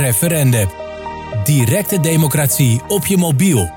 Referende. Directe democratie op je mobiel.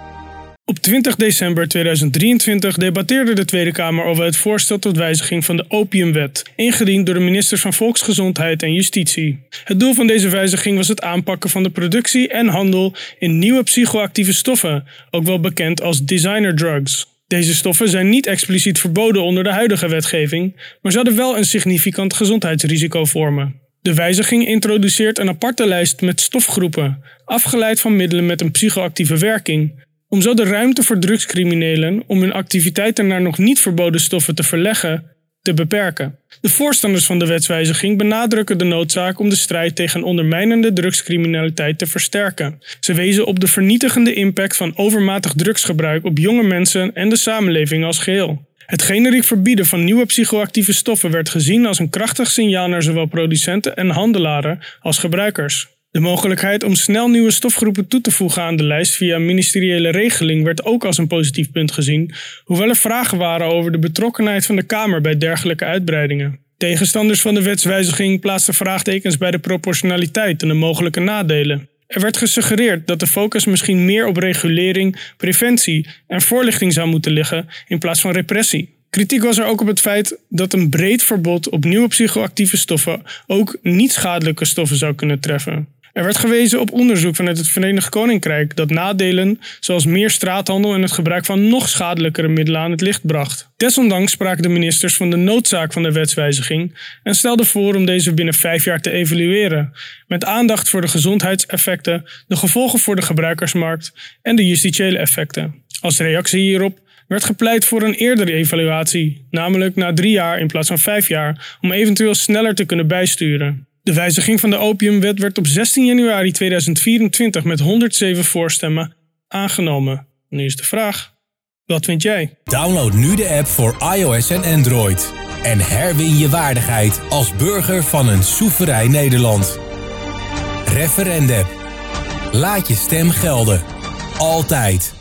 Op 20 december 2023 debatteerde de Tweede Kamer over het voorstel tot wijziging van de Opiumwet, ingediend door de ministers van Volksgezondheid en Justitie. Het doel van deze wijziging was het aanpakken van de productie en handel in nieuwe psychoactieve stoffen, ook wel bekend als designer drugs. Deze stoffen zijn niet expliciet verboden onder de huidige wetgeving, maar zouden wel een significant gezondheidsrisico vormen. De wijziging introduceert een aparte lijst met stofgroepen, afgeleid van middelen met een psychoactieve werking, om zo de ruimte voor drugscriminelen om hun activiteiten naar nog niet verboden stoffen te verleggen te beperken. De voorstanders van de wetswijziging benadrukken de noodzaak om de strijd tegen ondermijnende drugscriminaliteit te versterken. Ze wezen op de vernietigende impact van overmatig drugsgebruik op jonge mensen en de samenleving als geheel. Het generiek verbieden van nieuwe psychoactieve stoffen werd gezien als een krachtig signaal naar zowel producenten en handelaren als gebruikers. De mogelijkheid om snel nieuwe stofgroepen toe te voegen aan de lijst via ministeriële regeling werd ook als een positief punt gezien, hoewel er vragen waren over de betrokkenheid van de Kamer bij dergelijke uitbreidingen. Tegenstanders van de wetswijziging plaatsten vraagtekens bij de proportionaliteit en de mogelijke nadelen. Er werd gesuggereerd dat de focus misschien meer op regulering, preventie en voorlichting zou moeten liggen in plaats van repressie. Kritiek was er ook op het feit dat een breed verbod op nieuwe psychoactieve stoffen ook niet schadelijke stoffen zou kunnen treffen. Er werd gewezen op onderzoek vanuit het Verenigd Koninkrijk dat nadelen zoals meer straathandel en het gebruik van nog schadelijkere middelen aan het licht bracht. Desondanks spraken de ministers van de noodzaak van de wetswijziging en stelden voor om deze binnen vijf jaar te evalueren, met aandacht voor de gezondheidseffecten, de gevolgen voor de gebruikersmarkt en de justitiële effecten. Als reactie hierop werd gepleit voor een eerdere evaluatie, namelijk na drie jaar in plaats van vijf jaar, om eventueel sneller te kunnen bijsturen. De wijziging van de opiumwet werd op 16 januari 2024 met 107 voorstemmen aangenomen. Nu is de vraag: wat vind jij? Download nu de app voor iOS en Android. En herwin je waardigheid als burger van een soeverein Nederland. Referendum. Laat je stem gelden. Altijd.